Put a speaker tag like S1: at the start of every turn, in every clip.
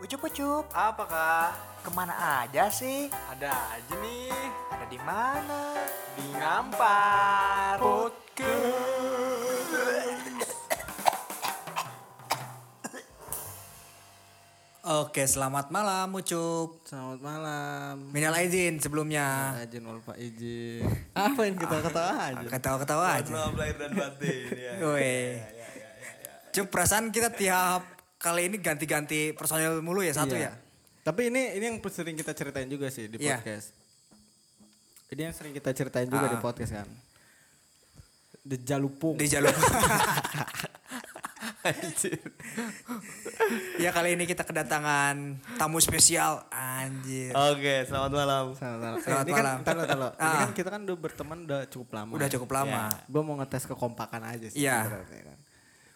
S1: Ucup-ucup,
S2: Apakah
S1: ke mana aja sih?
S2: ada aja nih
S1: Ada di mana?
S2: di ngampar
S3: Oke, selamat malam Ucup.
S4: Selamat malam.
S3: Minal aidin sebelumnya.
S4: Izin wal Pak izin. Apa yang kita ketawa aja?
S3: Ketawa-ketawa aja.
S2: Maaf lahir dan batin ya.
S3: Woi. Cup, perasaan kita tiap kali ini ganti-ganti personil mulu ya satu
S4: Iya.
S3: ya?
S4: Tapi ini ini yang sering kita ceritain juga sih di
S3: Iya.
S4: podcast. Ini yang sering kita ceritain juga
S3: Ah.
S4: di podcast kan. The Jalupung.
S3: Di jalur. ya kali ini kita kedatangan tamu spesial. Anjir.
S2: Oke, selamat malam.
S4: Selamat malam. Eh,
S3: Selamat
S4: ini
S3: malam.
S4: kan, ntar, ntar, ntar. Ini
S3: Ah.
S4: kan kita kan udah berteman udah cukup lama.
S3: Udah cukup lama.
S4: Gue mau ngetes kekompakan aja sih.
S3: Iya.
S4: sebenarnya kan.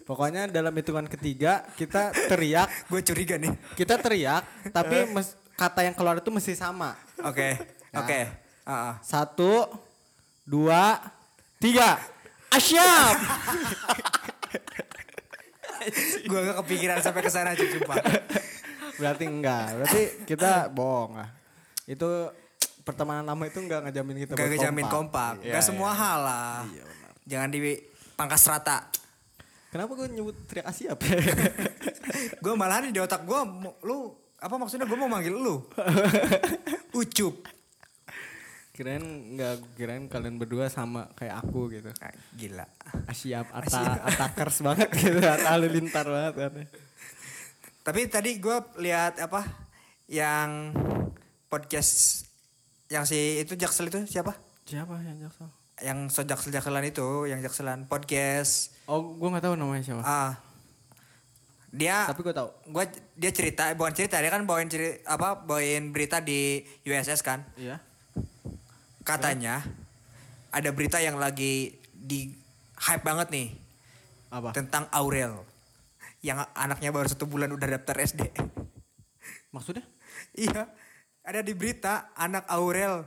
S4: Pokoknya dalam hitungan ketiga kita teriak,
S3: Gue curiga nih.
S4: kita teriak, tapi mes- kata yang keluar itu mesti sama.
S3: Oke.
S4: Nah.
S3: Oke. Ah, ah.
S4: Satu, dua, tiga. Asyap.
S3: Gue gak kepikiran sampai ke sana sumpah.
S4: Berarti enggak. Berarti kita bohong lah. Itu pertemanan lama itu enggak ngejamin kita
S3: Gak ngejamin kompak.
S4: Iya,
S3: Gak semua
S4: iya.
S3: hal lah.
S4: Iya, benar.
S3: Jangan di pangkas rata.
S4: Kenapa gue nyebut teriak Asyap?
S3: gue malahan di otak gue lu apa maksudnya gue mau manggil lu ucup
S4: kirain enggak kirain kalian berdua sama kayak aku gitu.
S3: Ah, gila
S4: Asyap, ata, atakers banget gitu, ata halilintar banget kan.
S3: tapi tadi gue lihat apa yang podcast yang si itu jaksel itu siapa
S4: Siapa yang jaksel?
S3: Yang so jaksel jakselan itu yang jakselan podcast
S4: Oh, gue nggak tahu namanya siapa.
S3: ah dia
S4: Tapi gue tahu.
S3: gua dia cerita bukan cerita dia kan bawain cerita apa bawain berita di USS kan
S4: Iya.
S3: katanya ada berita yang lagi di hype banget nih
S4: Apa?
S3: tentang Aurel yang anaknya baru satu bulan udah daftar SD.
S4: Maksudnya?
S3: iya, ada di berita anak Aurel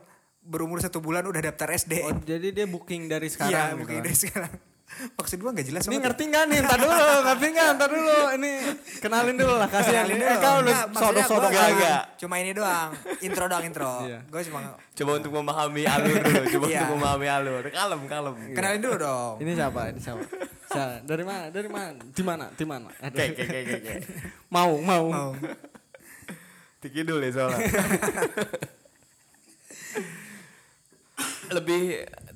S3: berumur satu bulan udah daftar SD.
S4: Oh, jadi dia booking dari
S3: iya,
S4: sekarang. gitu
S3: mungkin
S4: kan?
S3: dari sekarang. Maksud gua gak jelas
S4: Ini ngerti nggak nih? Ntar dulu, ngerti nggak? Ntar dulu. Ini kenalin dulu lah, kasihan.
S3: Kenalin
S4: ini.
S3: dulu.
S4: Eh, kau udah sodok-sodok.
S2: Enggak.
S3: Cuma ini doang, intro doang intro.
S4: Iya.
S3: Gue cuma
S2: Coba untuk memahami alur dulu, coba
S3: Iya.
S2: untuk memahami alur. Kalem, kalem.
S3: kenalin dulu dong.
S4: Ini siapa? Ini siapa? Siapa? Dari mana? Dari mana? Di mana? Di mana?
S2: Oke, oke, oke, oke.
S4: Mau, mau.
S3: Mau.
S2: Tiki dulu ya soalnya. Lebih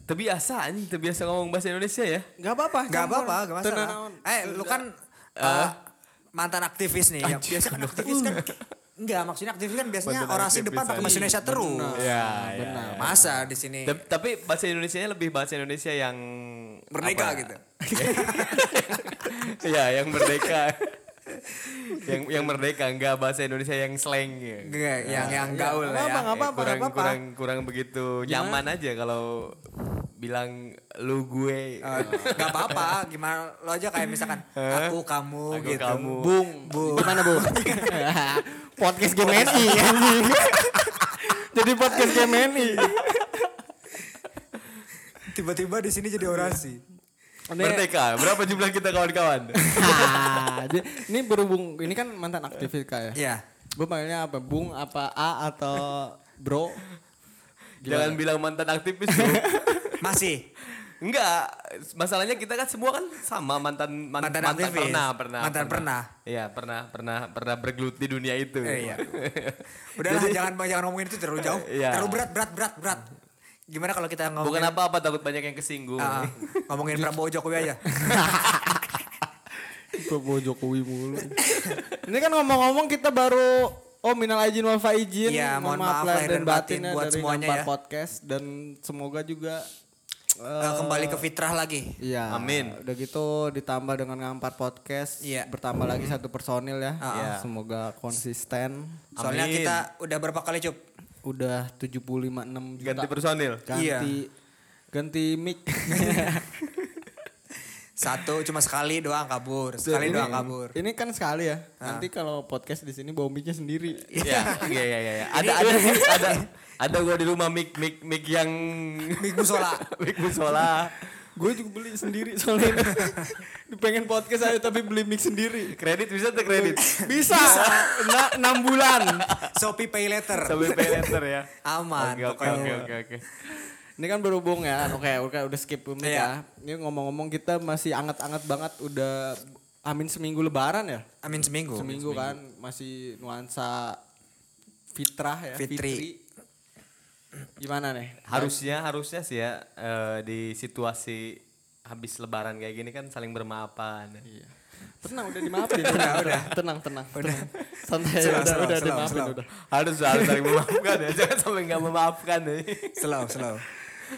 S2: terbiasa anjing, terbiasa ngomong bahasa Indonesia ya.
S4: Gak apa-apa.
S3: Gak
S4: campur.
S3: apa-apa, gak masalah. Eh, lu kan eh, mantan aktivis nih. Yang biasa kan aktivis kan Enggak, maksudnya aktivis kan biasanya
S2: Mantan
S3: orasi
S2: aktivis
S3: depan pakai bahasa. Indonesia terus.
S2: Iya,
S4: benar.
S2: iya.
S3: Masa di sini
S2: Ta- Tapi bahasa Indonesianya lebih bahasa Indonesia yang
S3: merdeka
S2: apa?
S3: gitu.
S2: Iya, yang merdeka. yang yang merdeka enggak bahasa Indonesia yang slang ya.
S3: Enggak, yang yang gaul
S4: nggak
S3: ya.
S4: apa-apa, nggak apa-apa,
S2: kurang,
S4: nggak apa-apa.
S2: kurang kurang begitu nyaman aja kalau bilang lu gue
S3: Eh, Gak apa-apa, gimana lo aja kayak misalkan aku, kamu
S2: Aku,
S3: gitu.
S2: kamu.
S4: Bung.
S3: Bung.
S4: Gimana, Bung? podcast anjing. Jadi podcast GMNI.
S3: Tiba-tiba di sini jadi orasi.
S2: Merdeka. Berapa jumlah kita kawan-kawan?
S4: Ini berhubung ini kan mantan aktivis kak ya.
S3: Iya.
S4: Gue panggilnya apa? Bung apa A atau Bro?
S2: Jangan bilang mantan aktivis.
S3: Masih.
S2: Enggak, masalahnya kita kan semua kan sama mantan man-
S3: Mantan
S2: mantan,
S3: aktivis.
S2: pernah, pernah.
S3: Mantan pernah.
S2: Iya, pernah, pernah, pernah bergelut di dunia itu.
S3: Eh, iya. Udahlah jangan jangan ngomongin itu terlalu jauh.
S2: Iya.
S3: Terlalu berat, berat, berat, berat. Gimana kalau kita ngomongin
S2: Bukan apa-apa, takut banyak yang kesinggung.
S3: Ah, ngomongin Prabowo Jokowi aja.
S4: Prabowo Jokowi mulu. ini kan ngomong-ngomong kita baru Oh minal aijin wal faizin.
S3: Iya, mohon maaf lahir dan batin
S4: ya
S3: buat
S4: dari
S3: semuanya ya.
S4: podcast dan semoga juga
S3: Eh, kembali ke fitrah lagi.
S4: Iya.
S2: Amin.
S4: Udah gitu ditambah dengan ngampar podcast.
S3: Iya.
S4: Bertambah lagi satu personil ya.
S2: Iya.
S4: Semoga konsisten.
S3: Soalnya
S2: Amin.
S3: kita udah berapa kali cup?
S4: Udah 75 6 juta.
S2: Ganti personil.
S4: ganti
S3: Iya.
S4: ganti mic.
S3: Satu cuma sekali doang kabur, sekali
S4: Ini-
S3: doang kabur.
S4: Ini kan sekali ya. Nanti kalau podcast di sini bawa micnya sendiri.
S2: Iya, iya, iya, iya. Ada, ada, ada, ada gua di rumah mic, mic, mic yang
S3: Mik musola.
S2: mic musola.
S4: gue juga beli sendiri soalnya ini. pengen podcast aja tapi beli mic sendiri
S2: Kredit bisa tuh kredit.
S4: bisa Na- enam bulan
S3: Shopee Pay Later.
S2: Sampai pay later ya.
S3: Aman
S2: Oke oke oke oke oke.
S4: ini kan berhubung ya oke oke udah skip mic
S3: Iya.
S4: ya ini ngomong-ngomong kita masih anget-anget banget udah amin seminggu lebaran ya
S3: Amin seminggu.
S4: seminggu kan masih nuansa fitrah ya
S3: Fitri.
S4: Gimana nih
S2: Harusnya harusnya sih ya eh, di situasi habis lebaran kayak gini kan saling bermaafan.
S4: Iya. Tenang udah dimaafin. udah, udah. Tenang, tenang. Udah. Santai
S3: Slow,
S4: udah,
S3: slow,
S4: udah
S3: slow,
S4: dimaafin
S3: slow.
S4: udah.
S2: Harus harus saling memaafkan ya. Jangan sampai nggak memaafkan ya.
S3: Slow, slow.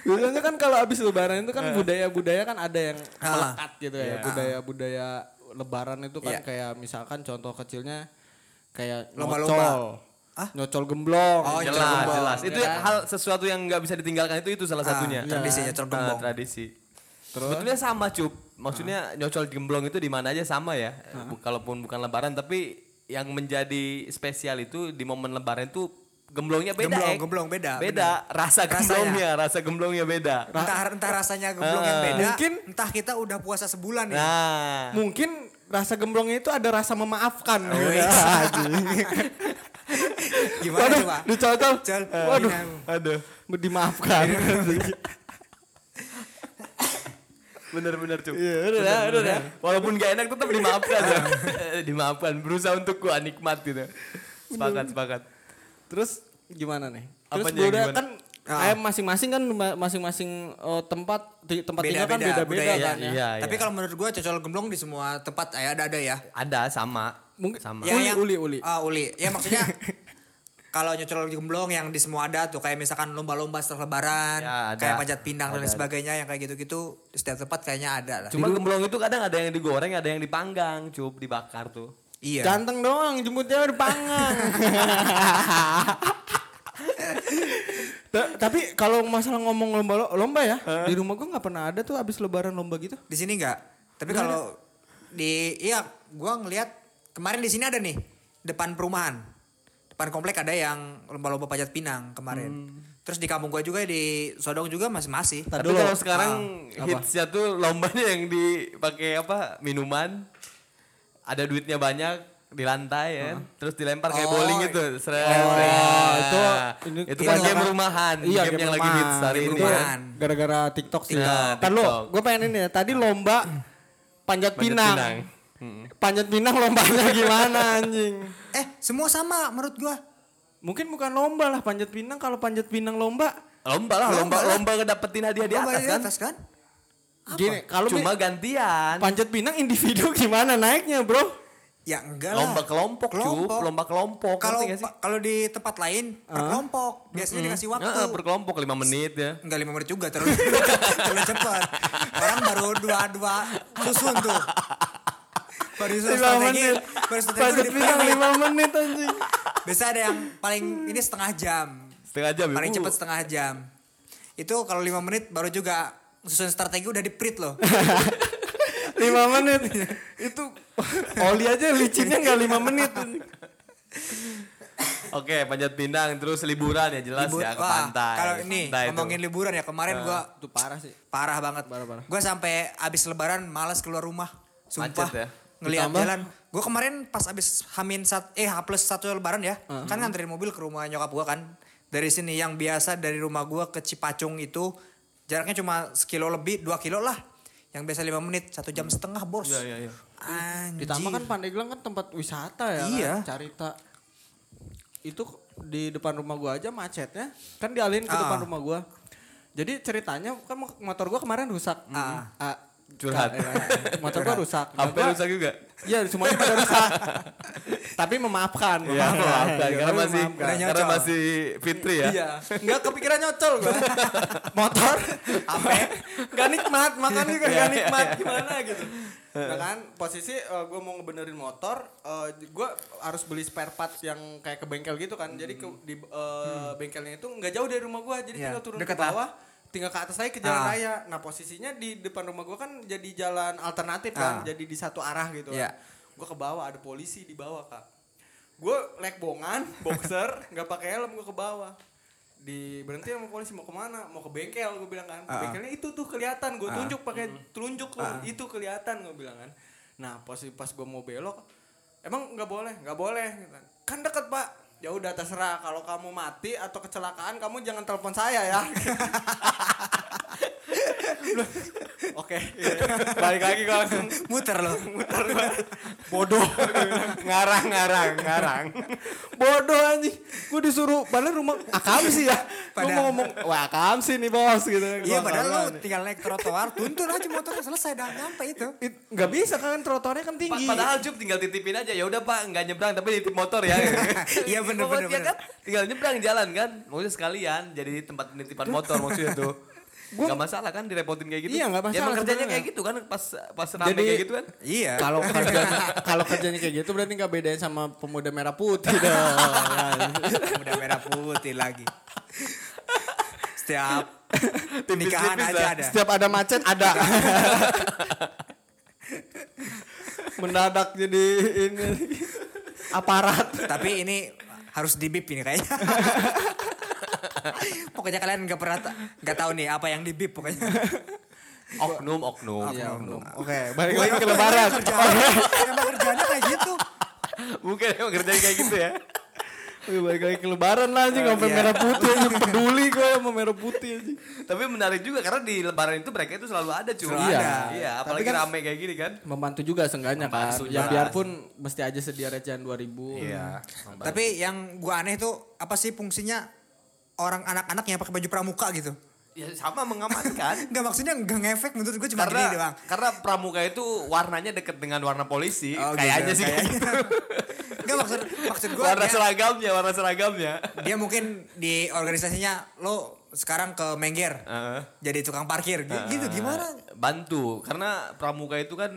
S4: Biasanya kan kalau habis lebaran itu kan budaya-budaya kan ada yang
S3: Ah.
S4: melekat gitu ya.
S2: Iya.
S4: Budaya-budaya lebaran itu kan
S3: Iya.
S4: kayak misalkan contoh kecilnya kayak
S3: Lomba-lomba. Ah?
S4: Nyocol gemblong.
S3: Oh,
S2: jelas
S3: nyocol gembong.
S2: jelas.
S4: Ya
S2: Itu
S4: kan?
S2: hal sesuatu yang nggak bisa ditinggalkan itu itu salah
S3: Ah,
S2: satunya.
S3: tradisinya nyocol gembong.
S2: Ah, tradisi.
S4: Terus?
S2: Sebetulnya sama cup. Maksudnya nyocol gemblong itu di mana aja sama ya. Bu- Kalaupun bukan lebaran tapi yang menjadi spesial itu di momen lebaran itu gemblongnya beda.
S3: Gemblong,
S2: Ek.
S3: gemblong, beda,
S2: Beda. Rasa
S3: Rasanya.
S2: gemblongnya, rasa gemblongnya beda.
S3: Entah entah rasanya gemblong yang
S2: Ah.
S3: beda.
S4: Mungkin-
S3: entah kita udah puasa sebulan ya.
S2: Nah,
S4: Mungkin rasa gemblongnya itu ada rasa memaafkan.
S3: Oh,
S4: gitu.
S3: iya. Gimana
S4: Waduh,
S3: coba?
S4: dicocol.
S3: Col,
S4: Waduh,
S2: aduh.
S4: dimaafkan.
S2: Bener-bener cup.
S4: Iya, udah dah, udah dah.
S2: Walaupun gak enak tetap dimaafkan ya. dimaafkan. Berusaha untuk gua nikmat gitu. Sepakat, sepakat.
S4: Terus gimana nih? Terus
S2: Apanya
S4: gue udah
S2: gimana?
S4: kan
S3: Ah.
S4: masing-masing kan ma- masing-masing eh, tempat di tempat tinggal kan
S3: Beda-beda
S4: kan ya.
S2: Iya,
S3: Tapi
S2: iya.
S3: kalau menurut gua cocol gemblong di semua tempat ya ada ada ya.
S2: Ada sama.
S4: Mungkin
S2: sama.
S3: Ya,
S4: uli,
S3: yang-
S4: uli uli.
S3: Ah, uli. Ya maksudnya kalau nyocol gemblong yang di semua ada tuh kayak misalkan lomba-lomba setelah lebaran,
S2: Ya, ada.
S3: kayak panjat pinang dan lain
S2: Ada.
S3: sebagainya yang kayak gitu-gitu di setiap tempat kayaknya ada lah.
S2: Cuma gemblong itu kadang ada yang digoreng, ada yang dipanggang, cup, dibakar tuh.
S3: Iya.
S4: Ganteng doang, jemputnya dipanggang. Ta- Tapi kalau masalah ngomong lomba lomba ya, di rumah gua nggak pernah ada tuh abis lebaran lomba gitu.
S3: Di sini enggak. Tapi kalau di iya gua ngelihat kemarin di sini ada nih depan perumahan. Depan komplek ada yang lomba-lomba panjat pinang kemarin. Terus di kampung gua juga di Sodong juga masih masih.
S2: Tapi
S4: dulu.
S2: kalau sekarang
S4: Ah, apa?
S2: hitsnya tuh lombanya yang dipakai apa? Minuman. Ada duitnya banyak di lantai ya. Terus dilempar kayak
S3: Oh,
S2: bowling gitu. Seret.
S4: Oh,
S2: Nah,
S4: itu ini-
S2: itu
S3: itu
S2: kan game rumahan,
S4: Iya,
S2: game,
S4: game
S2: yang lagi hits hari ini ya.
S3: Kan.
S4: Gara-gara TikTok sih.
S2: Nah,
S4: lu,
S2: TikTok.
S4: gue pengen ini ya. Tadi lomba panjat,
S2: Panjat
S4: pinang.
S2: pinang. Mm.
S4: Panjat pinang lombanya gimana anjing?
S3: Eh, semua sama menurut gua.
S4: Mungkin bukan lomba lah panjat pinang. Kalau panjat pinang lomba,
S2: Lomba lah, lomba
S3: Lomba
S2: lomba ngedapetin hadiah di
S3: Lomba
S2: atas kan.
S3: atas kan?
S4: gini. Kalau
S2: Cuma
S4: mi-
S2: gantian.
S4: panjat pinang individu gimana naiknya bro?
S3: Ya enggak lah.
S2: Lomba kelompok, cup, lomba kelompok.
S3: Kalau kalau di tempat lain per kelompok biasanya dikasih waktu.
S2: Nah, per kelompok 5 menit ya.
S3: Enggak lima menit juga terlalu terlalu cepat. Orang baru dua dua susun tuh. Baru susun
S4: Lima
S3: strategi,
S4: menit.
S3: baru
S4: pinang
S3: menit.
S4: lima menit anjing.
S3: Biasa ada yang paling ini setengah jam.
S2: Setengah jam ya.
S3: Paling
S2: Uh,
S3: cepat setengah jam. Itu kalau lima menit baru juga susun strategi udah di print loh.
S4: lima menit. Itu oli aja licinnya nggak lima menit.
S2: Oke, panjat pinang terus liburan ya jelas
S3: Libur-
S2: ya ke
S3: Wah,
S2: pantai.
S3: Kalau ini
S2: Pantai
S3: ngomongin
S2: tuh.
S3: liburan ya kemarin gua
S4: Itu parah sih.
S3: parah banget.
S4: Parah, parah.
S3: Gue sampai abis lebaran malas keluar rumah. Sumpah.
S2: Macet ya?
S4: Ditambah-
S3: jalan. Gue kemarin pas abis hamin sat, eh H plus satu lebaran ya. Kan nganterin mobil ke rumah nyokap gue kan. Dari sini yang biasa dari rumah gue ke Cipacung itu jaraknya cuma sekilo lebih, dua kilo lah. Yang biasa lima menit, satu jam setengah bos.
S2: Iya, iya, iya.
S3: Anjir.
S4: Ditambah kan Pandeglang kan tempat wisata ya
S3: Iya.
S4: kan, Carita. Itu di depan rumah gua aja macetnya. Kan dialihin ke
S3: Ah.
S4: depan rumah gua. Jadi ceritanya kan mo- motor gua kemarin rusak.
S3: Ah.
S4: Ah,
S2: Curhat.
S4: ka- eh, motor gua rusak. Nah,
S2: HP
S4: gua-
S2: rusak juga.
S4: Iya, semuanya pada rusak. Tapi memaafkan.
S2: Iya, maafkan
S4: Iya,
S2: karena masih
S4: memaafkan.
S2: Karena masih Fitri ya.
S4: Iya, nggak kepikiran nyocol gua. Motor,
S3: Apa?
S4: nggak nikmat, makan juga
S2: Iya,
S4: nggak
S2: iya,
S4: nikmat
S2: iya.
S4: gimana gitu. Nah kan posisi gue mau ngebenerin motor, gue harus beli spare parts yang kayak ke bengkel gitu kan. Jadi ke, di eh, bengkelnya itu nggak jauh dari rumah gue, jadi
S3: Iya,
S4: tinggal turun
S3: deket
S4: ke
S3: lah.
S4: Tinggal ke atas lagi ke jalan
S3: Ah.
S4: raya. Nah posisinya di depan rumah gue kan jadi jalan alternatif kan,
S3: Ah.
S4: jadi di satu arah gitu.
S3: Iya.
S4: Gue ke bawah ada polisi di bawah kak. Gue lekbongan, boxer, nggak pakai helm gue ke bawah. di berhenti sama polisi mau ke mana mau ke bengkel gue bilang kan bengkelnya itu tuh kelihatan gue tunjuk pakai telunjuk lo itu kelihatan gue bilang kan nah pas pas gue mau belok emang nggak boleh nggak boleh gitu kan. kan deket pak ya udah terserah kalau kamu mati atau kecelakaan kamu jangan telepon saya ya oke iya. balik lagi gue langsung
S3: Muter loh.
S4: bodoh ngarang ngarang ngarang bodoh anjing gue disuruh balik rumah akam sih ya gue
S3: Padahal-
S4: mau ngomong wah akam sih nih bos gitu
S3: Iya padahal lo tinggal naik trotoar, tuntun aja motornya selesai dah nyampe itu.
S4: It- nggak bisa kan trotoarnya kan
S2: Pa-
S4: tinggi
S2: Padahal Jup tinggal titipin aja. Ya udah Pak, nggak nyebrang tapi nitip motor ya.
S3: Iya, bener,
S2: Pokoknya
S3: bener,
S2: kan tinggal nyebrang jalan kan. Maksudnya sekalian jadi tempat nitipan motor maksudnya tuh. Gak masalah kan direpotin kayak gitu.
S4: Iya, nggak
S2: Ya
S4: masalah
S2: emang kerjanya
S4: sebenarnya.
S2: kayak gitu kan pas pas rame
S4: Jadi-
S2: kayak gitu kan.
S3: Iya.
S4: kalau kerjanya kalau kerjanya kayak gitu berarti nggak bedain sama pemuda merah putih dong
S3: Udah merah putih lagi. Setiap nikahan
S2: Tipis-tipis
S3: aja
S2: lah.
S3: ada.
S4: setiap ada macet ada mendadak jadi ini aparat
S3: Tapi ini harus di bip ini kayaknya. pokoknya kalian nggak pernah nggak tahu nih apa yang di bip pokoknya.
S2: Oknum, oknum.
S4: Iya, oke balik lagi ke lebaran
S3: Kerjanya, emang kerjanya kayak gitu.
S2: Bukan emang kerjanya kayak gitu ya.
S4: Oke, balik lagi ke lebaran lah anjing sampai
S3: Iya.
S4: merah putih anjing peduli gue sama merah putih anjing
S2: Tapi menarik juga karena di lebaran itu mereka itu selalu ada cuy. Iya.
S3: ada.
S2: Iya,
S4: Tapi
S2: apalagi
S4: kan-
S2: rame kayak gini kan.
S4: membantu juga seenggaknya kan
S2: Membantu
S4: ya biarpun mesti aja sedia recehan 2000
S2: Iya.
S3: Tapi yang gua aneh tuh apa sih fungsinya orang anak-anak yang pakai baju pramuka gitu?
S2: Ya sama mengamankan.
S3: Enggak maksudnya enggak ngefek menurut gue cuma gini
S2: karena
S3: doang.
S2: karena pramuka itu warnanya deket dengan warna polisi
S3: Oh,
S2: kayaknya
S3: gitu,
S2: sih
S3: kayaknya.
S2: gitu.
S3: Enggak maksud maksud gue
S2: warna
S3: dia,
S2: seragamnya warna seragamnya
S3: dia mungkin di organisasinya lo sekarang ke Mengger
S2: Heeh.
S3: jadi tukang parkir G- gitu gimana?
S2: bantu karena pramuka itu kan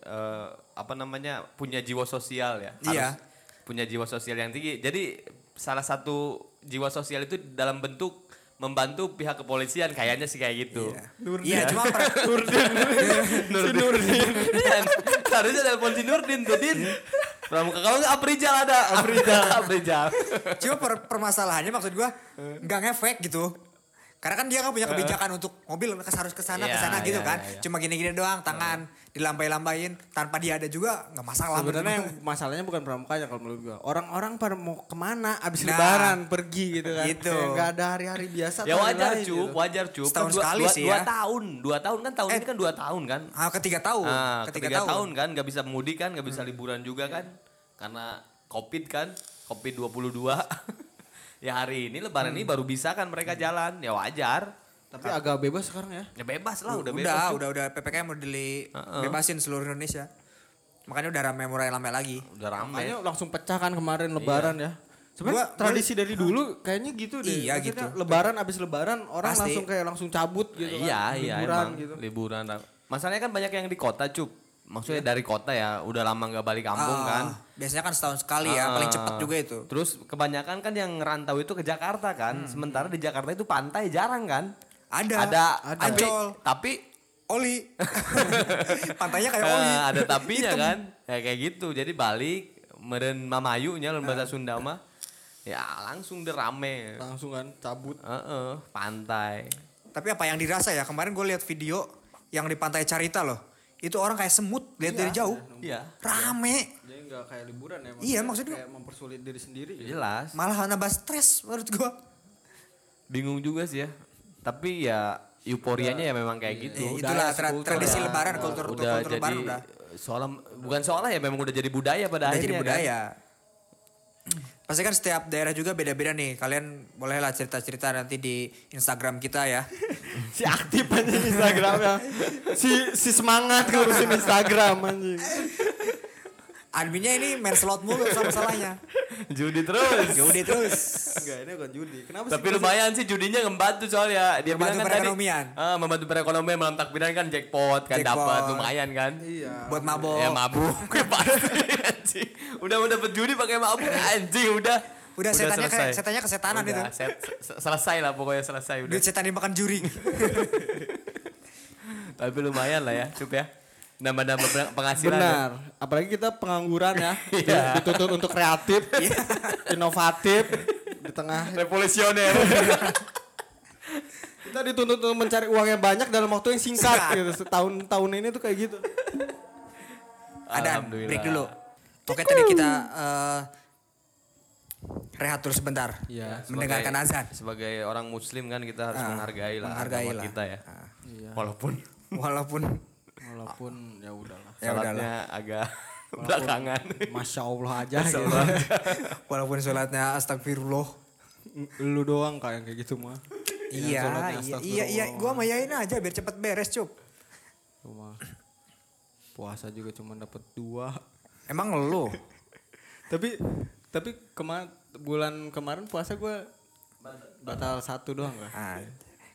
S2: eh, apa namanya punya jiwa sosial ya
S3: Iya.
S2: Harus punya jiwa sosial yang tinggi jadi salah satu jiwa sosial itu dalam bentuk membantu pihak kepolisian kayaknya sih kayak gitu
S3: Iya cuma per-
S2: Nurdin. Nurdin. Harusnya telepon si Nurdin tuh Din. Pramuka kalau nggak Aprijal ada. Aprijal. Aprijal.
S3: cuma per- permasalahannya maksud gue nggak ngefek gitu. Karena kan dia kan punya kebijakan untuk mobil harus ke sana ke
S2: Iya,
S3: sana gitu
S2: iya,
S3: kan.
S2: iya, iya.
S3: Cuma gini-gini doang tangan dilambai-lambain tanpa dia ada juga nggak masalah.
S4: sebenarnya yang masalahnya bukan pramukanya kalau menurut gua orang-orang pada mau ke mana abis
S3: Nah.
S4: lebaran pergi gitu kan
S3: Gitu.
S4: Nggak ada hari-hari biasa
S2: Ya wajar
S4: lain
S2: cup,
S4: gitu.
S2: wajar cup.
S3: Setahun
S2: Kan dua,
S3: sekali
S2: dua,
S3: sih
S2: dua
S3: ya.
S2: tahun, dua tahun kan tahun
S3: Eh.
S2: ini kan dua tahun kan.
S3: Ah, ketiga tahun,
S2: Nah,
S3: ketiga,
S2: ketiga
S3: tahun.
S2: tahun kan nggak bisa mudik kan, nggak bisa liburan juga kan, karena covid kan, covid 22. ya hari ini lebaran
S3: Hmm.
S2: ini baru bisa kan mereka jalan, ya wajar.
S4: tapi agak bebas sekarang ya
S2: Ya bebas lah, udah,
S3: udah
S2: bebas. Cup.
S3: udah udah ppkm udah
S2: Heeh.
S3: dibebasin seluruh Indonesia makanya udah rame mulai rame lagi
S2: Udah rame.
S4: makanya langsung pecah kan kemarin lebaran ya sebenarnya
S3: Gua-
S4: tradisi dari dulu kayaknya gitu deh
S3: Iya,
S4: Maksudnya
S3: gitu.
S4: lebaran abis lebaran orang
S3: Pasti.
S4: langsung kayak langsung cabut gitu kan
S2: Iya, iya
S4: liburan
S2: emang
S4: gitu
S2: liburan. Masalahnya kan banyak yang di kota, Cup. Maksudnya dari kota ya, udah lama nggak balik kampung
S3: Ah,
S2: kan.
S3: biasanya kan setahun sekali ya paling
S2: Ah.
S3: cepat juga itu
S2: Terus kebanyakan kan yang ngerantau itu ke Jakarta kan.
S3: Hmm.
S2: Sementara di Jakarta itu pantai jarang kan.
S3: ada
S2: Ada,
S3: ada
S2: tapi
S3: Ancol
S2: tapi
S3: oli pantainya kayak oli
S2: eh, ada tapinya kan. Ya kayak gitu. Jadi balik meren mamayunya lawan
S3: Ah.
S2: bahasa Sunda mah. Ya langsung deh rame.
S4: langsung kan cabut
S2: Heeh, pantai.
S3: tapi apa yang dirasa ya kemarin gue lihat video yang di pantai Carita loh itu orang kayak semut lihat dari jauh
S2: Iya.
S3: rame
S4: jadi nggak kayak liburan ya
S3: Iya, maksudnya-
S4: kayak mempersulit diri sendiri gitu.
S2: Jelas.
S3: malah nambah stres menurut gue
S2: Bingung juga sih ya. Tapi ya euforianya ya memang kayak gitu.
S3: Eh, itulah tra- tradisi lebaran kultur
S2: udah
S3: kultur
S2: jadi
S3: lebaran udah
S2: seolah bukan seolah ya memang udah jadi budaya pada
S3: udah
S2: akhirnya
S3: jadi
S2: kan.
S3: Pasti kan setiap daerah juga beda-beda nih. Kalian bolehlah cerita-cerita nanti di Instagram kita ya.
S4: Si aktif aja Instagramnya si si semangat ngurusin Instagram anjing
S3: adminnya ini main slot mulu sama salahnya
S2: Judi terus.
S3: Judi terus
S4: enggak ini bukan judi kenapa
S2: Tapi lumayan sih judinya membantu soalnya dia
S3: Membantu
S2: bilang kan
S3: perekonomian.
S2: tadi ah, membantu perekonomian malam takbiran kan jackpot kan
S3: Jackpot.
S2: dapat lumayan kan.
S4: iya
S3: buat mabok
S2: Ya mabuk pasti anjing. Udah mau dapet judi pakai mabuk anjing udah.
S3: Udah setannya
S2: selesai.
S3: kayak setannya kesetanan
S2: Udah,
S3: itu.
S2: set- se- selesai lah pokoknya selesai udah.
S3: duit setan dimakan juri
S2: Tapi lumayan lah ya, cup ya. Nambah-nambah peng- penghasilan. ya.
S4: benar apalagi kita pengangguran ya
S2: Iya.
S4: dituntut untuk kreatif inovatif di tengah
S2: Revolusioner.
S4: kita dituntut untuk mencari uang yang banyak dalam waktu yang singkat gitu. Setahun-tahun ini tuh kayak gitu.
S3: Ada
S2: Alhamdulillah.
S3: break dulu. Oke tadi kita eh, rehat terus sebentar.
S4: Iya.
S3: Mendengarkan azan.
S2: Sebagai orang muslim kan kita harus
S3: Ah,
S2: menghargai lah
S3: menghargai
S2: agama
S3: lah.
S2: kita ya.
S3: Ah.
S2: Walaupun
S3: Walaupun
S4: Walaupun ya udahlah.
S3: Ya udahlah.
S2: salatnya agak belakangan.
S4: Masya Allah aja
S2: Masya
S4: gitu.
S2: Allah.
S3: walaupun sholatnya astagfirullah.
S4: Lu doang kayak kayak gitu mah.
S3: Iya, iya, iya, iya, gua mah yain aja biar cepet beres, Cup.
S4: Cuma puasa juga cuma dapat dua.
S3: Emang lu?
S4: Tapi tapi kemarin bulan kemarin puasa gue batal satu doang kan.
S3: Ah,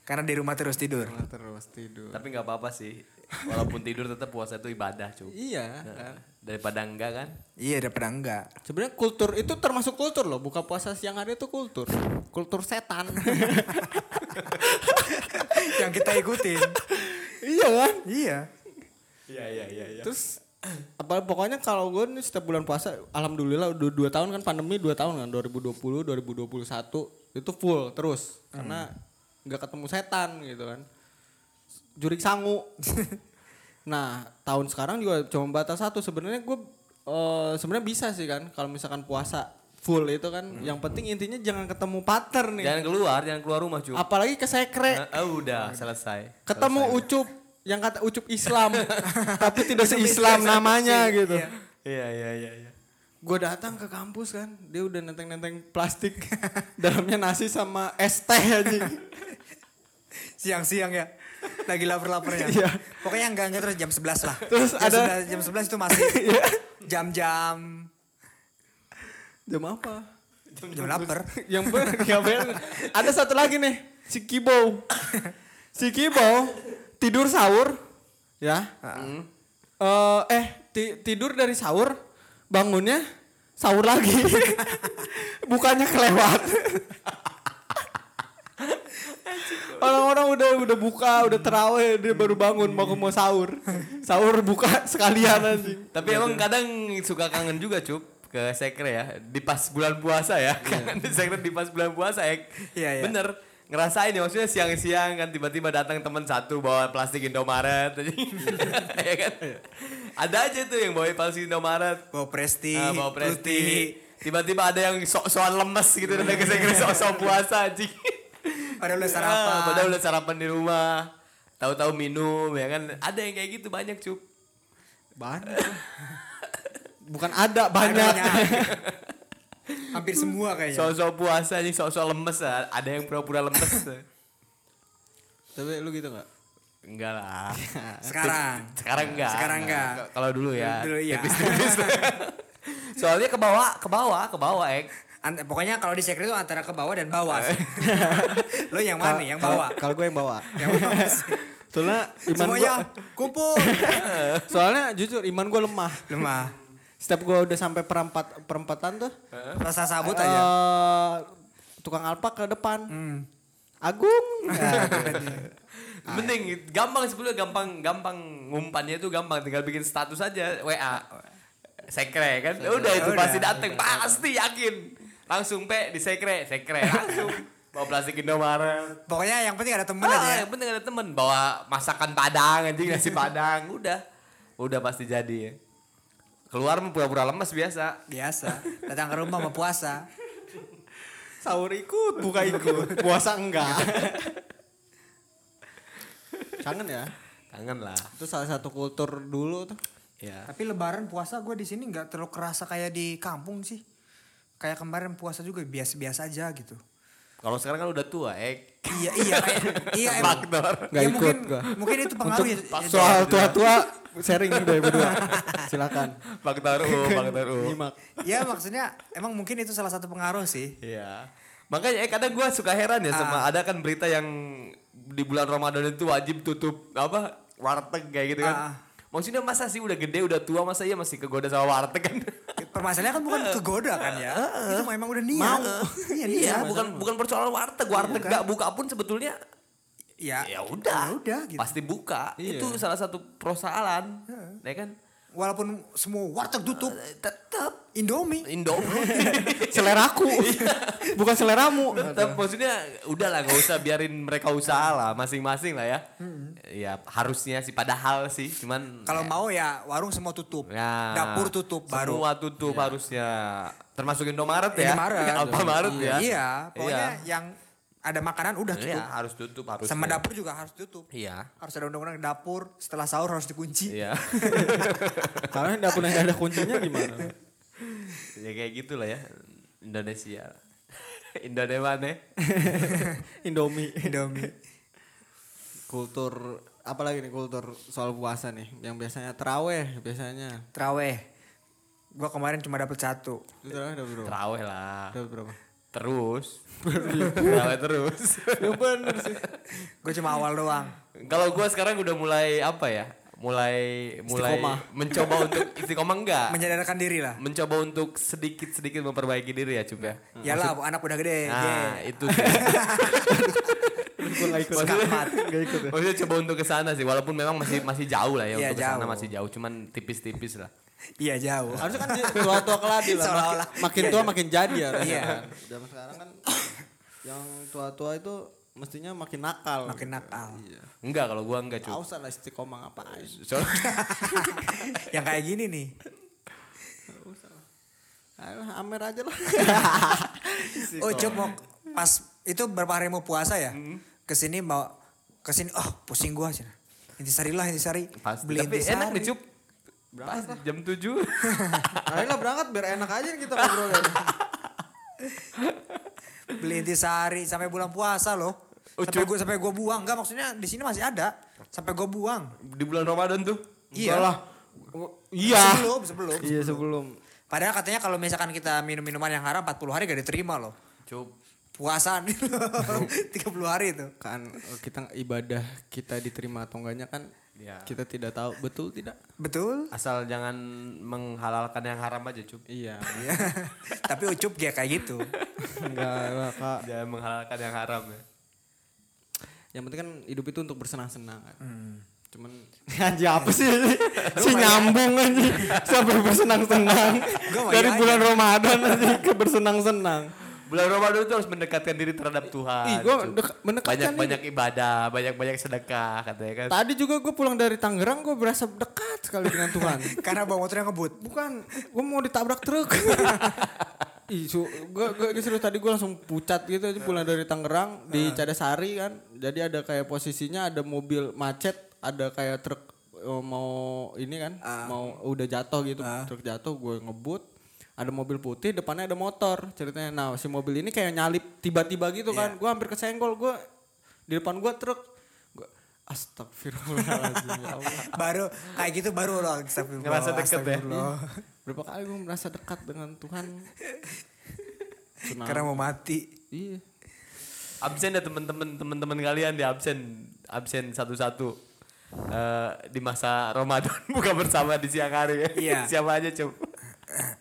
S3: karena di rumah terus tidur.
S4: Karena terus tidur.
S2: Tapi nggak apa-apa sih. Walaupun tidur tetap puasa itu ibadah, cuy.
S4: Iya. kan.
S2: Daripada enggak kan?
S3: Iya, daripada enggak.
S4: Sebenarnya kultur itu termasuk kultur loh, buka puasa siang hari itu kultur. Kultur setan.
S3: Yang kita ikutin.
S4: iya kan?
S3: iya.
S2: Iya, iya, iya, iya.
S4: Terus apa pokoknya kalau gue nih setiap bulan puasa alhamdulillah udah dua tahun kan pandemi dua tahun kan 2020 2021 itu full terus karena nggak ketemu setan gitu kan jurik sangu. Nah tahun sekarang juga cuma batas satu. Sebenarnya gue eh, sebenarnya bisa sih kan kalau misalkan puasa full itu kan. Yang penting intinya jangan ketemu pater nih.
S2: Jangan keluar, jangan keluar rumah, cuy.
S4: apalagi ke sekre.
S2: Ah, udah selesai.
S4: ketemu ucup yang kata ucup Islam. Tapi tidak se-Islam namanya gitu.
S2: Iya, iya, iya, iya.
S4: gue datang ke kampus kan dia udah nenteng-nenteng plastik. Dalamnya nasi sama es teh aja.
S3: Siang-siang ya. Lagi lapar-laparnya.
S4: Iya.
S3: Pokoknya enggak enggak terus jam 11 lah.
S4: Terus
S3: jam
S4: ada-
S3: 11, jam 11 itu masih jam-jam
S4: jam apa
S3: jam lapar.
S4: yang ber ya ber- ada satu lagi nih si Kibo si Kibo tidur sahur ya Eh, eh ti- tidur dari sahur bangunnya sahur lagi bukannya kelewat orang-orang udah udah buka udah terawih dia baru bangun mau mau sahur. Sahur buka sekalian anjing.
S2: Tapi emang kadang suka kangen juga, cup ke sekre ya. Di pas bulan puasa ya kangen di sekre di pas bulan puasa ya.
S3: Iya, iya.
S2: bener. Ngerasain ya maksudnya siang-siang kan tiba-tiba datang teman satu bawa plastik Indomaret ya kan? Ada aja tuh yang bawa plastik Indomaret.
S3: Bawa Presti,
S2: Ah, bawa presti. Tiba-tiba ada yang sok-sokan lemes gitu datang ke sekre sok-sok puasa anjing
S3: Padahal udah
S2: Ah,
S3: sarapan.
S2: padahal udah sarapan di rumah. Tahu-tahu minum ya kan? Ada yang kayak gitu banyak cup.
S4: Banyak. Bukan ada banyak.
S3: Hampir semua kayaknya.
S2: sok-sok puasa nih sok-sok lemes ah. ada yang pura-pura lemes.
S4: Tapi lu gitu nggak?
S2: Enggak lah.
S3: Sekarang.
S2: sekarang enggak.
S3: Sekarang enggak.
S2: Kalau dulu ya.
S3: Dulu iya.
S2: tipis-tipis. Soalnya ke bawah ke bawah ke bawah ek
S3: Ant- pokoknya kalau di sekre itu antara ke bawah dan bawah. Lo yang mana nih? Yang bawah.
S4: kalau gue yang bawa
S3: yang bawah.
S4: soalnya iman gue
S3: Semuanya kumpul.
S4: soalnya jujur iman gue lemah
S3: Lemah.
S4: setiap gue udah sampai perempat perempatan tuh
S3: Rasa sabut
S4: eh,
S3: aja.
S4: tukang alpak ke depan
S3: Hmm.
S4: Agung
S2: Mending gampang sebelumnya gampang gampang ngumpannya itu gampang tinggal bikin status aja WA. Sekre kan. Ya Udah itu
S3: Udah.
S2: pasti dateng pasti yakin. Langsung pe di sekre, sekre langsung bawa plastik Indomaret.
S3: Pokoknya yang penting ada temen
S2: Ah,
S3: aja.
S2: yang penting ada temen bawa masakan Padang anjing nasi Padang udah. Udah pasti jadi ya. Keluar pura-pura lemes biasa.
S3: Biasa. Datang ke rumah mau puasa.
S4: sahur ikut buka ikut puasa enggak kangen ya
S2: Kangen lah.
S4: itu salah satu kultur dulu tuh
S2: Ya.
S3: Tapi lebaran puasa gue di sini nggak terlalu kerasa kayak di kampung sih. Kayak kemarin puasa juga biasa-biasa aja gitu.
S2: Kalau sekarang kan udah tua, ek.
S3: iya iya kayak iya emang.
S2: Faktor.
S4: Nggak
S3: Ya,
S4: ikut
S3: mungkin,
S4: gua.
S3: mungkin itu pengaruh ya. ya,
S4: soal tua-tua sharing dari berdua silakan
S2: Faktor U, faktor U.
S4: nyimak
S3: Ya maksudnya emang mungkin itu salah satu pengaruh sih.
S2: Iya. Makanya eh kadang gue suka heran ya sama ada kan berita yang di bulan Ramadan itu wajib tutup apa warteg kayak gitu kan.
S3: Ah.
S2: Maksudnya masa sih udah gede udah tua masa iya masih kegoda sama warteg kan?
S3: Permasalahannya kan bukan kegoda kan ya. Itu mah emang udah niat. Iya, niat.
S2: iya, bukan bukan persoalan warteg. Warteg gak buka pun sebetulnya
S3: Ya,
S2: ya udah.
S3: ya udah gitu.
S2: Pasti buka.
S4: Iya.
S2: Itu salah satu persoalan. Ya kan?
S3: Walaupun semua warteg tutup,
S2: Tetap
S3: Indomie.
S2: Indomie.
S4: seleraku. Bukan seleramu.
S2: Tetap maksudnya udahlah nggak usah biarin mereka usaha lah masing-masing lah ya. Ya harusnya sih padahal sih cuman
S3: Kalau mau ya warung semua tutup.
S2: ya,
S3: Dapur tutup baru.
S2: Semua tutup harusnya. Termasuk Indomaret ya.
S3: Indomaret.
S2: Alfamaret ya.
S3: Iya, pokoknya
S2: Iya.
S3: yang ada makanan udah
S2: Iya,
S3: tutup.
S2: harus tutup harus.
S3: Sama dapur juga harus tutup.
S2: Iya.
S3: Harus ada undang-undang dapur setelah sahur harus dikunci.
S2: Iya.
S4: Karena dapur yang ada kuncinya gimana?
S2: ya kayak gitulah ya. Indonesia. Indonesia mana?
S4: Indomie.
S3: Indomie.
S4: Kultur apalagi nih kultur soal puasa nih yang biasanya teraweh biasanya.
S3: Traweh. Gua kemarin cuma dapet satu.
S4: Teraweh dapat berapa?
S2: Terawih lah.
S4: Dapat berapa?
S2: Terus. Terawih terus.
S4: Ya bener sih.
S3: Gue cuma awal doang.
S2: Kalau gua sekarang udah mulai apa ya? Mulai mulai
S4: Istiqomah.
S2: mencoba untuk istiqomah enggak?
S3: Menyadarkan diri lah.
S2: mencoba untuk sedikit-sedikit memperbaiki diri ya, Cup ya.
S3: Yalah, anak udah gede.
S2: Nah, itu sih.
S4: Gue gak ikut.
S3: Skamat.
S4: Gak ikut ya.
S2: Maksudnya coba untuk ke sana sih, walaupun memang masih masih jauh lah ya
S3: Iya,
S2: untuk ke sana
S3: jauh.
S2: masih jauh, cuman tipis-tipis lah.
S3: Iya jauh.
S4: Harusnya kan tua-tua keladi lah. Makin, makin tua makin jadi ya.
S3: Iya.
S4: Zaman sekarang kan yang tua-tua itu mestinya makin nakal.
S3: Makin nakal.
S4: Iya.
S2: Enggak, kalau gua enggak, Cup.
S4: Tahu lah istiqomah ngapain.
S3: Yang kayak gini nih.
S4: Ayolah, Amer aja lah.
S3: Oh, Cuk mau pas itu berapa hari mau puasa ya?
S2: Hmm.
S3: Ke sini mau ke sini oh pusing gua sih. Intisari lah intisari.
S2: pasti.
S3: Beli
S2: Tapi
S3: intisari.
S2: enak nih, Cup. Pas jam 7.
S4: Ayolah berangkat biar enak aja kita ngobrolnya.
S3: Beli intisari sampai bulan puasa loh.
S2: Oh,
S3: sampai gua sampai gua buang. Enggak maksudnya di sini masih ada. Sampai gua buang.
S2: Di bulan Ramadan tuh.
S3: Iya.
S4: lah. Iya.
S3: Sebelum, sebelum.
S4: Iya sebelum.
S3: Padahal katanya kalau misalkan kita minum minuman yang haram 40 hari gak diterima loh.
S2: Cup.
S3: Puasaan 30 hari itu.
S4: Kan eh, kita ibadah kita diterima atau enggaknya kan
S2: Iya.
S4: kita tidak tahu betul tidak?
S3: Betul.
S2: Asal jangan menghalalkan yang haram aja, Cup.
S4: Iya.
S3: Iya. Tapi ucup dia kayak gitu.
S4: Enggak lah kak.
S2: Jangan menghalalkan yang haram ya.
S4: Yang penting kan hidup itu untuk bersenang-senang kan.
S3: Hmm.
S4: Cuman anjing apa sih? si nyambung anjing sampai bersenang-senang. Dari bulan Ramadan anjing ke bersenang-senang.
S2: Bulan Ramadan itu harus mendekatkan diri terhadap Tuhan.
S4: Ih, gua dek- mendekatkan
S2: banyak-banyak ibadah, banyak-banyak sedekah katanya kan.
S4: Tadi juga gue pulang dari Tangerang gue berasa dekat sekali dengan Tuhan.
S3: Karena bawa motor yang ngebut.
S4: Bukan, gue mau ditabrak truk. Ih, su, gue gue serius tadi gue langsung pucat gitu aja pulang dari Tangerang di Cadasari kan. Jadi ada kayak posisinya ada mobil macet, ada kayak truk eh, mau ini kan, mau udah jatuh gitu, truk jatuh gue ngebut. Ada mobil putih, depannya ada motor ceritanya. Nah si mobil ini kayak nyalip tiba-tiba gitu kan. Gue hampir kesenggol, gue di depan gue truk. Gua, Astagfirullahaladzim ya Allah.
S3: baru kayak gitu baru loh astagfirullah.
S2: Ngerasa deket ya?
S4: Berapa kali gue merasa dekat dengan Tuhan.
S3: Karena mau mati.
S4: Iya.
S2: absen ya teman-teman teman-teman kalian di absen absen satu-satu Eh, di masa Ramadan buka bersama di siang hari ya.
S3: Iya.
S2: Siapa aja coba?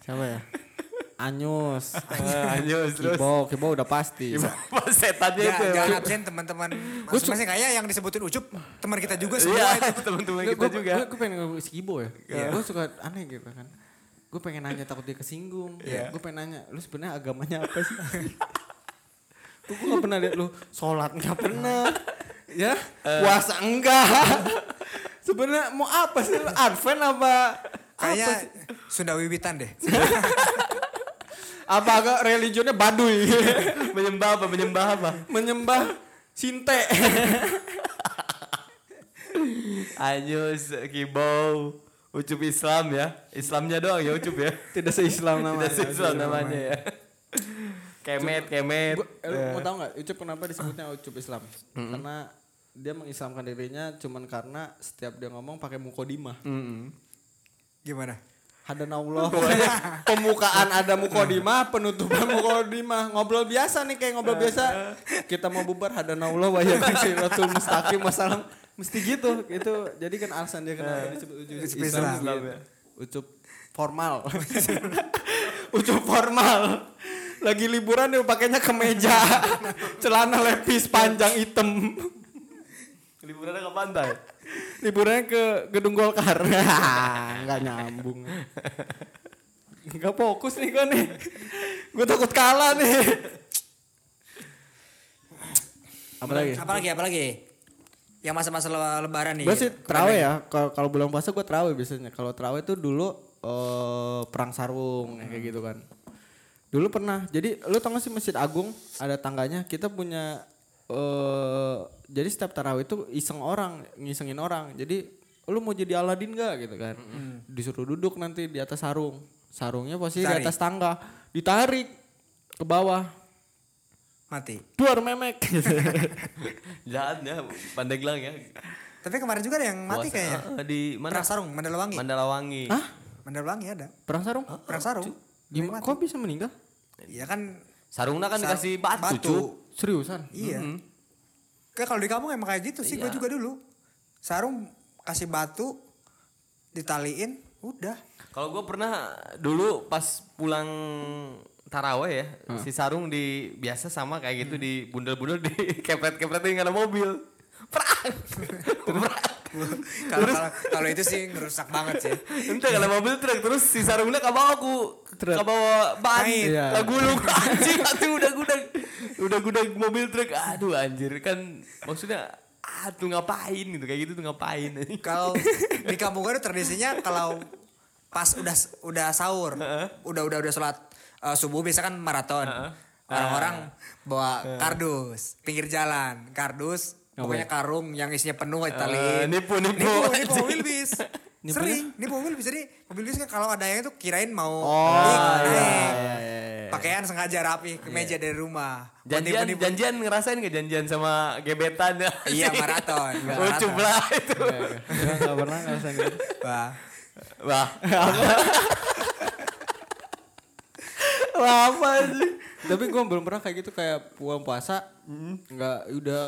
S4: Siapa ya? Anyus.
S2: Eh, Anyus terus.
S4: Kibo, Kibo udah pasti.
S2: Apa setannya
S3: Ya,
S2: itu ya?
S3: jangan absen teman-teman. Masing-masing kayak yang disebutin Ucup teman kita juga semua
S2: Iya,
S3: itu.
S2: teman-teman kita juga.
S4: gue pengen ngomong si Kibo ya. Gue suka aneh gitu kan. Gue pengen nanya takut dia kesinggung. Gue pengen nanya, lu sebenarnya agamanya apa sih? Gue gak pernah lihat lu sholat nggak pernah. Ya, puasa enggak. sebenarnya mau apa sih? Lu Advent apa?
S3: Kayaknya? Sunda Wiwitan deh.
S4: apa agak religionnya baduy
S2: menyembah apa? Menyembah apa?
S4: menyembah sinte
S2: Anyus, Kibau, Ucup Islam ya. Islamnya doang ya Ucup ya.
S4: tidak seislam namanya
S2: Tidak Islam namanya ya. Kemet, kemet.
S4: Gua, eh, lu mau tahu nggak Ucup kenapa disebutnya Ucup Islam karena dia mengislamkan dirinya cuman karena setiap dia ngomong pakai mukodimah
S2: Mm-mm.
S3: Gimana?
S4: Hadanallah pembukaan ada mukodimah penutupan mukodimah ngobrol biasa nih kayak ngobrol biasa. Kita mau bubar hadanallah wa yakin siratul mustaqim. Wassalam mesti gitu. Gitu jadi kan alasan dia kenapa disebut ucup
S3: Ucup
S4: Islam,
S3: Islam.
S4: gitu. ucup formal. Ucup formal. Lagi liburan dia pakainya kemeja. Celana lepis panjang hitam.
S2: Liburannya ke pantai.
S4: Liburannya ke gedung Golkar nggak nyambung Gak fokus nih gue nih. gue takut kalah nih. Apa lagi?
S3: Apalagi apalagi? Yang masa-masa le- lebaran nih.
S4: Gue sih terawih
S3: lagi.
S4: ya. Kalau bulan puasa gue terawih biasanya. Kalau terawih itu dulu eh, perang sarung ya, kayak gitu kan. Dulu pernah. Jadi lu tau gak sih Masjid Agung ada tangganya. Kita punya eh jadi setiap tarawih itu iseng orang, ngisengin orang. Jadi lu mau jadi Aladin gak gitu kan. Disuruh duduk nanti di atas sarung. Sarungnya posisi di
S3: Tarik.
S4: atas tangga. Ditarik ke bawah.
S3: Mati.
S4: Duar memek.
S2: Jahat ya, Pandeglang ya.
S3: Tapi kemarin juga ada yang mati
S2: Puasa-
S3: kayaknya.
S2: Ah, di mana?
S3: Perang sarung, Mandalawangi.
S2: Mandalawangi.
S4: Hah?
S3: Mandalawangi ada.
S4: Perang sarung?
S3: Perang sarung.
S4: Gimana? Kok bisa meninggal?
S3: Iya kan
S2: Sarungnya kan
S3: Sar-
S2: dikasih batu,
S3: batu.
S2: cu.
S4: Seriusan?
S3: Iya. Kayak kalau di kampung emang kayak gitu sih gue juga dulu. Sarung kasih batu ditaliin udah.
S2: Kalau gue pernah dulu pas pulang taraweh ya, si sarung di biasa sama kayak gitu di bundel-bundel di kepret-kepretin nggak ada mobil. Perang.
S3: Kalau kalau- itu sih ngerusak banget sih.
S2: Entah kalau mobil truk terus si sarungnya ke bawah aku. Ke bawah ban.
S4: Iya.
S2: ke gulung. Anjing aduh udah gudang udah gudang mobil truk. Aduh anjir. Kan maksudnya aduh ngapain gitu? Kayak gitu tuh ngapain?
S3: Kalau di kampung gue tuh tradisinya kalau pas udah udah sahur, udah udah udah sholat eh, subuh biasa kan maraton. Orang-orang bawa kardus pinggir jalan, kardus pokoknya karung yang isinya penuh.
S2: Eh, nipu, nipu.
S3: nipu, nipu
S2: Anjing.
S3: mobil bis. Sering, nipu mobil bis. Jadi mobil bis kan kalau ada yang itu kirain mau
S4: Oh,
S3: naik,
S4: iya,
S3: naik.
S4: iya, iya, iya.
S3: Pakaian sengaja rapi ke meja dari rumah.
S2: Janjian
S3: nipu-nipu.
S2: janjian ngerasain gak janjian sama gebetan
S3: Iya, maraton. Maraton.
S2: lah itu
S4: Enggak, enggak pernah ngerasain gitu.
S3: Wah.
S2: wah
S4: Wah, apa sih? Tapi gue belum pernah kayak gitu kayak puasa. Enggak, udah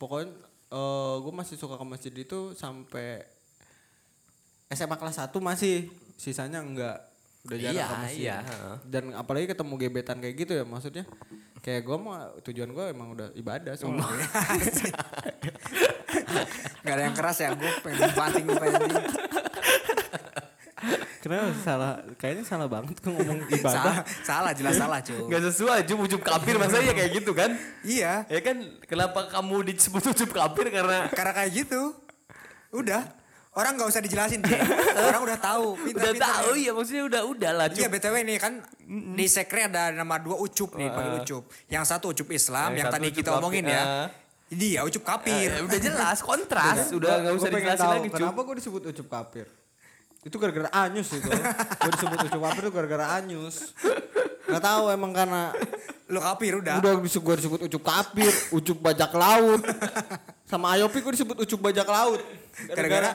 S4: pokoknya gue masih suka ke masjid itu sampai SMA kelas 1 masih, sisanya enggak. Udah jarang
S2: Iya,
S4: ke masjid.
S2: iya.
S4: Dan apalagi ketemu gebetan kayak gitu ya maksudnya. Kayak gue mah tujuan gue emang udah ibadah soalnya.
S3: Gak ada yang keras ya, gue pengen banting pengen
S4: Kenapa salah? Kayaknya salah banget kok ngomong
S3: Salah,
S4: ibadah.
S3: salah jelas salah cuy.
S2: nggak sesuai ucup ucup kafir masa ya kayak gitu kan
S3: Iya,
S2: ya kan kenapa kamu disebut ucup kafir karena
S3: karena kayak gitu. Udah, orang nggak usah dijelasin dia. Orang udah tahu. Pintar,
S2: udah
S3: pintar,
S2: tahu
S3: ya.
S2: ya maksudnya udah udah lah
S3: Iya btw nih kan di sekre ada nama dua ucup nih, panggil ucup. Yang satu ucup Islam,
S2: Yang
S3: yang,
S2: satu
S3: tadi kita omongin ya.
S2: ah.
S3: Dia ucup kapir.
S2: Eh, udah jelas kontras udah nggak usah dijelasin
S4: tahu
S2: lagi cup
S4: Kenapa gue disebut ucup kafir? Itu gara-gara anyus itu. gue disebut ucup kafir itu gara-gara anyus. Gak tahu emang karena
S3: Lu kapir udah.
S4: udah disebut gue disebut ucup kafir, ucup bajak laut. Sama Ayopi gue disebut ucup bajak laut.
S3: Gara-gara?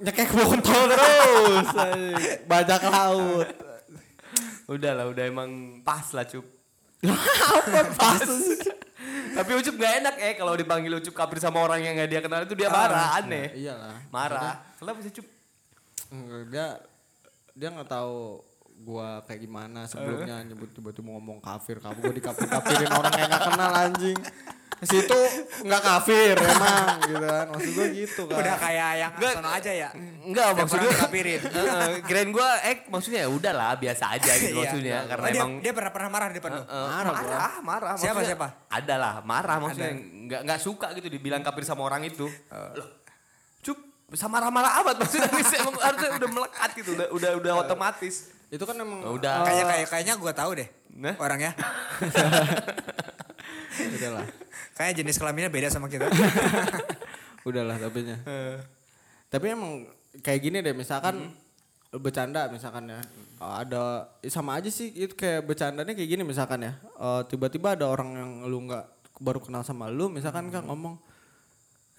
S4: nyekek botol terus. bajak laut.
S2: udah lah udah emang pas lah cup
S4: Apa pas?
S2: tapi ucup nggak enak eh kalau dipanggil ucup kafir sama orang yang nggak dia kenal itu dia marah aneh
S4: Iyalah.
S2: marah kenapa sih cup
S4: dia dia nggak tahu gua kayak gimana sebelumnya nyebut tiba-tiba ngomong kafir kamu gua dikafir kafirin orang yang nggak kenal anjing situ nggak kafir emang gitu kan maksud gua gitu kan
S3: Udah kayak yang
S2: Nggak.
S3: sono aja ya.
S2: Enggak
S3: orang dikafirin.
S2: Heeh, kirain gua eh maksudnya ya udah lah biasa aja gitu
S3: Iya.
S2: maksudnya karena
S3: Oh, dia,
S2: emang
S3: dia pernah pernah marah di depan lu.
S2: Eh,
S4: Marah, gua.
S2: marah, marah.
S3: Siapa, siapa?
S2: Ada lah, marah maksudnya nggak nggak suka gitu dibilang kafir sama orang itu. Loh, sama marah-marah amat maksudnya emang harusnya udah melekat gitu, udah udah udah otomatis.
S4: itu kan emang
S2: Udah.
S3: Kayak kayak kayaknya gua tahu deh.
S2: Nah.
S3: Orangnya.
S4: udahlah
S3: Kayaknya jenis kelaminnya beda sama kita.
S4: udahlah tapi nya tapi emang kayak gini deh misalkan bercanda misalkan ya uh, ada sama aja sih itu kayak bercandanya kayak gini misalkan ya uh, tiba-tiba ada orang yang lu nggak baru kenal sama lu misalkan kan ngomong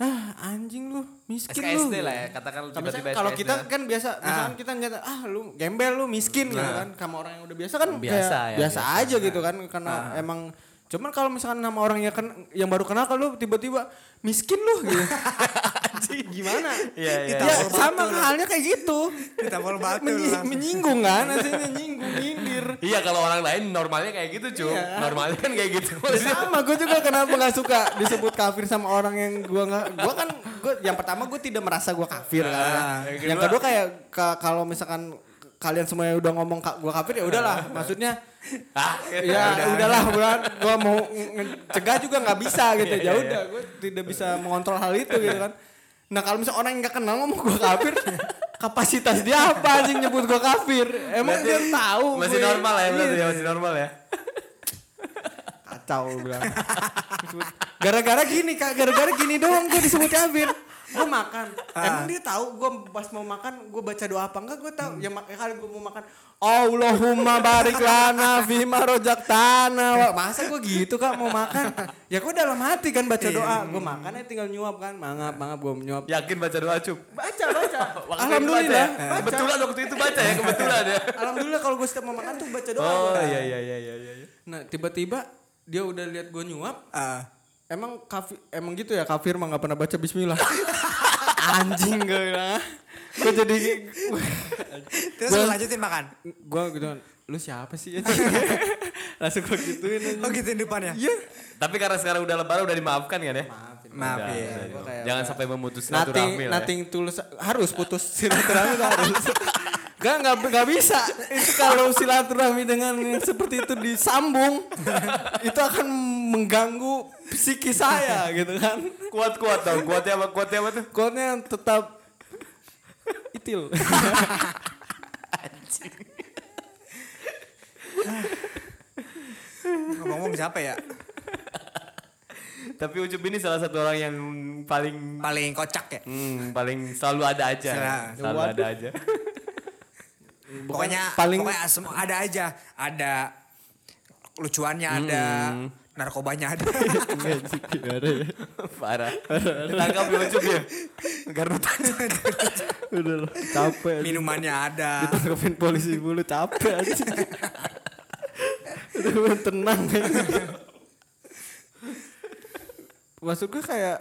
S4: ah anjing lu miskin lu.
S2: SKSD lah ya, katakan
S4: Nah,
S2: tiba-tiba
S4: kalau kita kan biasa misalkan kita nyata ah lu gembel lu miskin gitu kan. Sama orang yang udah biasa kan
S2: Biasa
S4: biasa
S2: ya,
S4: biasa
S2: biasa.
S4: aja gitu kan karena emang cuman kalau misalkan nama orang yang ken- yang baru kenal kalau lu tiba-tiba miskin lu gitu gimana
S2: Iya, iya.
S4: ya sama halnya kayak gitu
S3: Ditampol batu
S4: Menyi-
S3: langsung.
S4: menyinggung kan aslinya nyinggung nyindir
S2: Iya kalau orang lain normalnya kayak gitu cuy.
S4: Iya.
S2: Normalnya kan kayak gitu.
S4: Ya sama gue juga kenapa nggak suka disebut kafir sama orang yang gue nggak gue kan gue yang pertama gue tidak merasa gue kafir kan
S2: Ah, yang
S4: yang
S2: kedua-
S4: kayak ka- kalau misalkan kalian semuanya udah ngomong kak gue kafir ya udahlah maksudnya
S2: Ah,
S4: ya udahlah gue gue mau cegah juga nggak bisa gitu ya udah gue tidak bisa mengontrol hal itu gitu kan nah kalau misalnya orang yang nggak kenal ngomong gue kafir kapasitas dia apa anjing nyebut gue kafir? Emang
S2: Berarti
S4: dia tahu
S2: masih
S4: gue-
S2: normal ya berarti ya masih normal ya.
S4: kacau bilang. Gara-gara gini kak gara-gara gini doang gue disebut kafir. Gue makan. Emang dia tahu gue pas mau makan gue baca doa apa enggak gue tahu. Ya makanya kali gue mau makan Allahumma barik lana fima rojak tanah masa gue gitu kak mau makan ya gue dalam hati kan baca doa gue makan ya tinggal nyuap kan mangap mangap gue nyuap
S2: Yakin baca doa cup.
S4: baca baca
S2: Waktu
S4: alhamdulillah
S2: baca ya?
S4: baca.
S2: Kebetulan waktu itu baca ya kebetulan ya.
S4: alhamdulillah kalau gue setiap mau makan tuh baca doa
S2: Oh
S4: gua.
S2: iya iya iya iya iya.
S4: nah tiba-tiba dia udah lihat gue nyuap
S3: Ah.
S4: Emang kafir, emang gitu ya kafir mah gak pernah baca Bismillah. Anjing gue bilang. Gue jadi
S3: Terus lu lanjutin makan.
S4: gue gitu lu siapa sih? Langsung gue gituin aja.
S3: Oh gituin depannya.
S4: Iya.
S2: Tapi karena sekarang udah lebaran udah dimaafkan kan ya?
S3: Maaf
S2: Udah,
S3: ya.
S2: udah,
S4: Gua kayak
S2: Jangan sampai memutus
S4: Nothing,
S2: silaturahmi lah ya.
S4: nothing tulus harus putus silaturahmi harus. Gak, gak, gak bisa. Itu kalau silaturahmi dengan yang seperti itu disambung, itu akan mengganggu psikis saya gitu kan.
S2: Kuat-kuat dong, kuatnya apa? Kuatnya apa tuh?
S4: Kodnya tetap itil.
S3: Ngomong-ngomong siapa ya?
S2: Tapi Ucup ini salah satu orang yang paling
S3: Paling kocak ya.
S2: hmm, paling selalu ada aja.
S3: Selalu.
S2: Selalu ada aja.
S3: Pokoknya
S4: paling-
S3: pokoknya semua ada aja. Ada lucuannya ada, narkobanya ada.
S2: Parah. Ditangkap ya Ucup ya. Garutan.
S4: Udah lah, capek.
S3: Minumannya ada.
S4: Ditangkapin polisi dulu capek aja. Udah tenang. Maksud gue kayak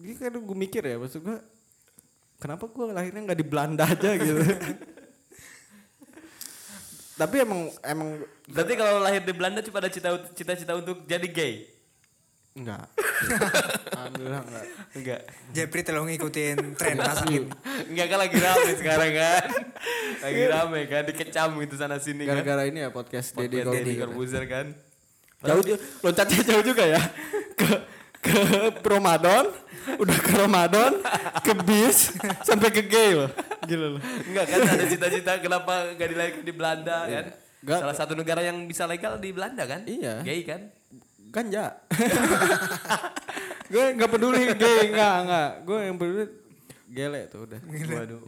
S4: ini kan gue mikir ya maksud gue kenapa gue lahirnya nggak di Belanda aja gitu tapi emang emang
S2: Berarti kalau lahir di Belanda cuma ada cita- cita-cita untuk jadi gay?
S4: Enggak alhamdulillah enggak
S2: Enggak.
S3: Jepri tolong ngikutin tren pas.
S2: Enggak kan lagi rame sekarang kan. Lagi rame kan dikecam gitu sana sini kan.
S4: gara-gara ini ya podcast Deddy
S2: Podcast Deddy
S4: Corbuzier
S2: Corbuzier kan.
S4: jauh loncatnya jauh juga ya ke ke Ramadan udah ke Ramadan ke bis sampai ke gay loh gila loh
S2: Enggak kan ada cita-cita kenapa gak dilahirkan di Belanda kan?
S4: Enggak.
S2: Salah satu negara yang bisa legal di Belanda kan?
S4: Iya.
S2: Gay kan?
S4: Ganja gue nggak peduli gay nggak nggak. Gue yang peduli gele tuh udah.
S2: Waduh.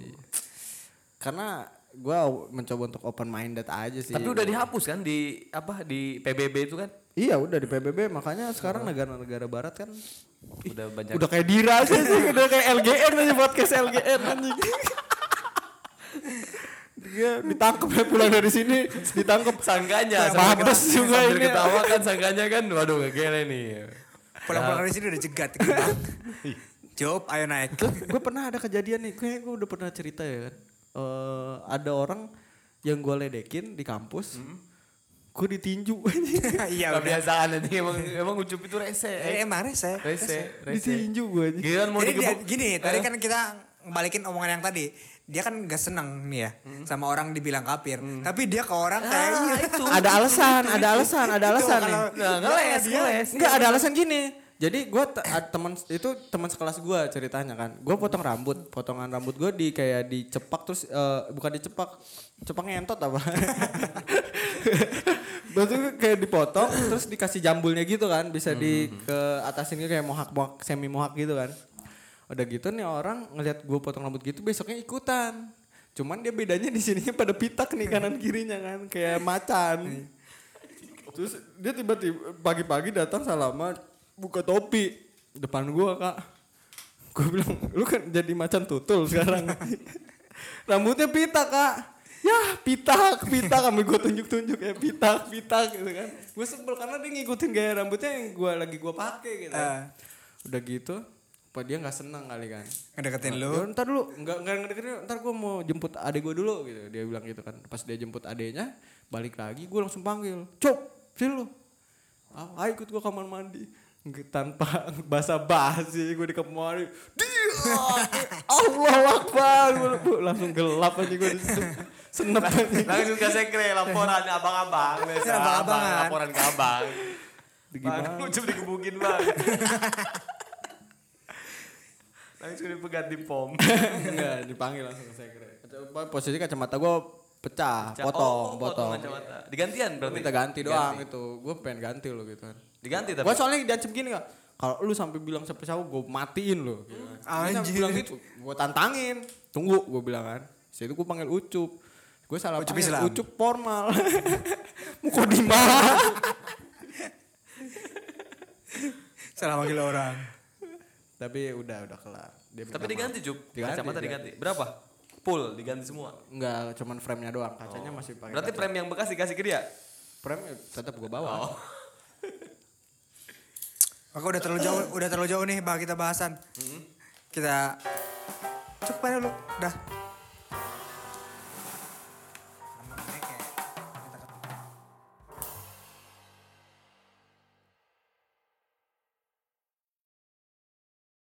S4: karena gue mencoba untuk open minded aja sih.
S2: Tapi udah dihapus kan di apa di PBB itu kan?
S4: iya udah di PBB makanya sekarang negara-negara barat kan
S2: Udah banyak.
S4: udah kayak dira aja sih udah kayak LGN aja podcast LGN anjing dia ditangkap ya pulang dari sini ditangkap
S2: sangkanya
S4: Mabes juga
S2: sambil
S4: ini.
S2: ketawa kan sangkanya kan waduh gak gele nih.
S3: Pulang-pulang dari sini udah jegat. Job, ayo naik.
S4: gue pernah ada kejadian nih kayak gue udah pernah cerita ya kan Eh, ada orang yang gue ledekin di kampus gue ditinju
S3: Iya.
S2: Kebiasaan nanti emang emang ucup itu rese.
S3: Eh, emang rese.
S2: Rese, rese.
S4: ditinju gue
S2: Giliran mau
S3: Jadi dia, gini, tadi kan kita balikin omongan yang tadi. Dia kan gak seneng nih ya sama orang dibilang kafir. Tapi dia ke orang kayak iya.
S2: itu.
S4: ada alasan ada alasan ada alasan nih
S2: Nah, ngeles, ngeles.
S4: Enggak ada alasan gini. Jadi gue teman itu teman sekelas gue ceritanya kan. Gue potong rambut, potongan rambut gue di kayak dicepak terus eh, bukan dicepak, cepak ngentot apa? Betul kayak dipotong terus dikasih jambulnya gitu kan, bisa di ke atasin gitu kayak mohak mohak semi mohak gitu kan. Udah gitu nih orang ngelihat gue potong rambut gitu besoknya ikutan. Cuman dia bedanya di sininya pada pitak nih kanan kirinya kan, kayak macan. Terus dia tiba-tiba pagi-pagi datang salaman buka topi depan gua kak. Gua bilang lu kan jadi macan tutul sekarang. Rambutnya pitak kak. Ya pitak, pitak sambil gue tunjuk-tunjuk ya pitak, pitak gitu kan. Gue sebel karena dia ngikutin gaya rambutnya yang gua lagi gua pakai gitu.
S3: Ah.
S4: Udah gitu, apa dia nggak senang kali kan.
S3: Ngedeketin
S4: Ya,
S3: lu.
S4: ntar dulu, enggak enggak ngedeketin, ntar gue mau jemput adek gue dulu gitu. Dia bilang gitu kan. Pas dia jemput adeknya, balik lagi gue langsung panggil. Cop, sini lu. Ah, ayo ikut gue kamar mandi. Nggak- Tanpa basa basi gue di kamar mandi. Dia, Allah Akbar. Gua langsung gelap aja gue di situ. Senep.
S2: Langsung ke sekre laporan abang-abang. biasa,
S3: Abang-abangan.
S2: abang, Laporan ke abang.
S4: Gimana?
S2: Bang, Ucup digebukin bang. Langsung dipegat di pom.
S4: Enggak, dipanggil langsung sekre. Kaca- Posisi kacamata gue pecah,
S2: Oh,
S4: potong,
S2: potong
S4: potong.
S2: kacamata. Digantian berarti.
S4: Minta ganti doang itu. Gue pengen ganti lo gitu kan.
S2: Diganti tapi.
S4: Gue soalnya diancam gini kak. Kalau lu sampai bilang siapa siapa gue matiin lo. Gitu
S3: Anjir.
S4: bilang gitu, gue tantangin. Tunggu, gue bilang kan. Situ gue panggil Ucup. Gue salah
S3: Ucup
S4: panggil
S3: Islam.
S4: Ucup formal. Mukodima.
S3: Salah manggil orang.
S4: Tapi udah udah kelar. Dia
S2: Tapi diganti Jup.
S4: Diganti,
S2: Kacamata
S4: diganti.
S2: diganti. Berapa? Full diganti semua.
S4: Enggak, cuman frame-nya doang. Kacanya masih pakai.
S2: Berarti
S4: kaca.
S2: frame yang bekas dikasih ke dia.
S4: frame tetap gue bawa.
S2: Oh.
S3: Maka udah terlalu jauh, udah terlalu jauh nih bah kita bahasan. Kita cukup aja dulu. Dah.